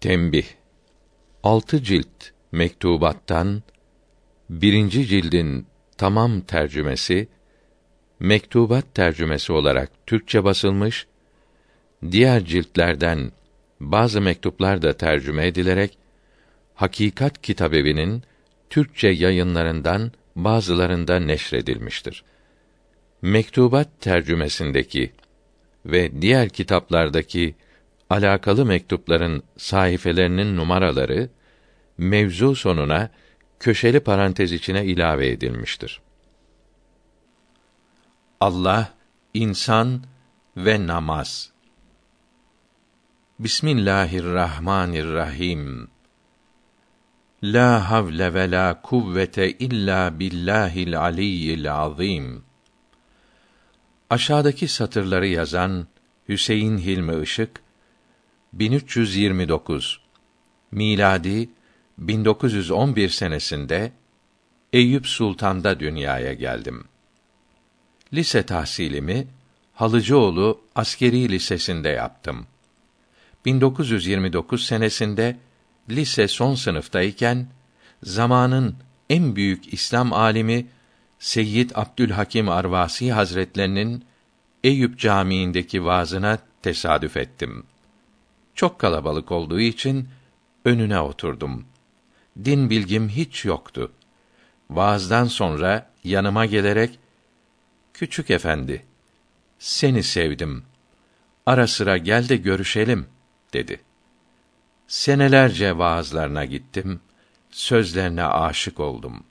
Tembih Altı cilt mektubattan birinci cildin tamam tercümesi mektubat tercümesi olarak Türkçe basılmış, diğer ciltlerden bazı mektuplar da tercüme edilerek Hakikat Kitabevi'nin Türkçe yayınlarından bazılarında neşredilmiştir. Mektubat tercümesindeki ve diğer kitaplardaki alakalı mektupların sayfelerinin numaraları mevzu sonuna köşeli parantez içine ilave edilmiştir. Allah, insan ve namaz. Bismillahirrahmanirrahim. La havle ve la kuvvete illa billahil aliyyil azim. Aşağıdaki satırları yazan Hüseyin Hilmi Işık 1329 miladi 1911 senesinde Eyüp Sultan'da dünyaya geldim. Lise tahsilimi Halıcıoğlu Askeri Lisesi'nde yaptım. 1929 senesinde lise son sınıftayken zamanın en büyük İslam alimi Seyyid Abdülhakim Arvasi Hazretlerinin Eyüp Camii'ndeki vaazına tesadüf ettim. Çok kalabalık olduğu için önüne oturdum. Din bilgim hiç yoktu. Vaazdan sonra yanıma gelerek Küçük efendi, seni sevdim. Ara sıra gel de görüşelim dedi. Senelerce vaazlarına gittim, sözlerine aşık oldum.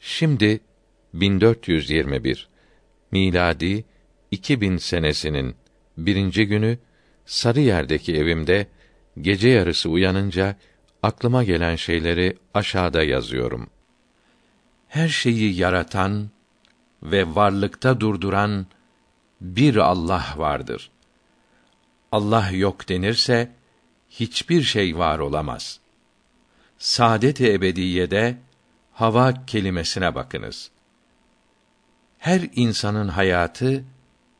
Şimdi 1421 miladi 2000 senesinin birinci günü Sarıyer'deki evimde gece yarısı uyanınca aklıma gelen şeyleri aşağıda yazıyorum. Her şeyi yaratan ve varlıkta durduran bir Allah vardır. Allah yok denirse hiçbir şey var olamaz. Saadet-i ebediyede hava kelimesine bakınız. Her insanın hayatı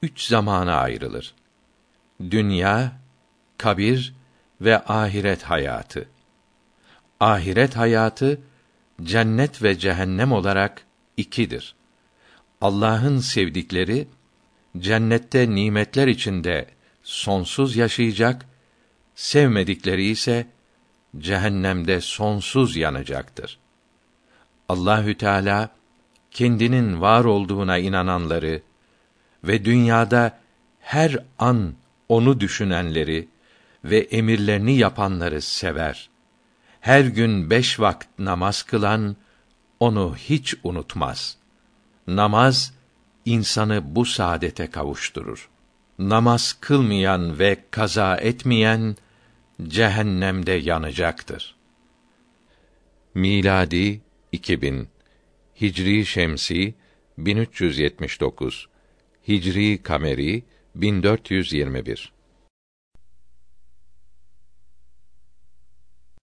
üç zamana ayrılır. Dünya, kabir ve ahiret hayatı. Ahiret hayatı cennet ve cehennem olarak ikidir. Allah'ın sevdikleri cennette nimetler içinde sonsuz yaşayacak, sevmedikleri ise cehennemde sonsuz yanacaktır. Allahü Teala kendinin var olduğuna inananları ve dünyada her an onu düşünenleri ve emirlerini yapanları sever. Her gün beş vakit namaz kılan onu hiç unutmaz.'' Namaz insanı bu saadete kavuşturur. Namaz kılmayan ve kaza etmeyen cehennemde yanacaktır. Miladi 2000 Hicri şemsi 1379 Hicri kameri 1421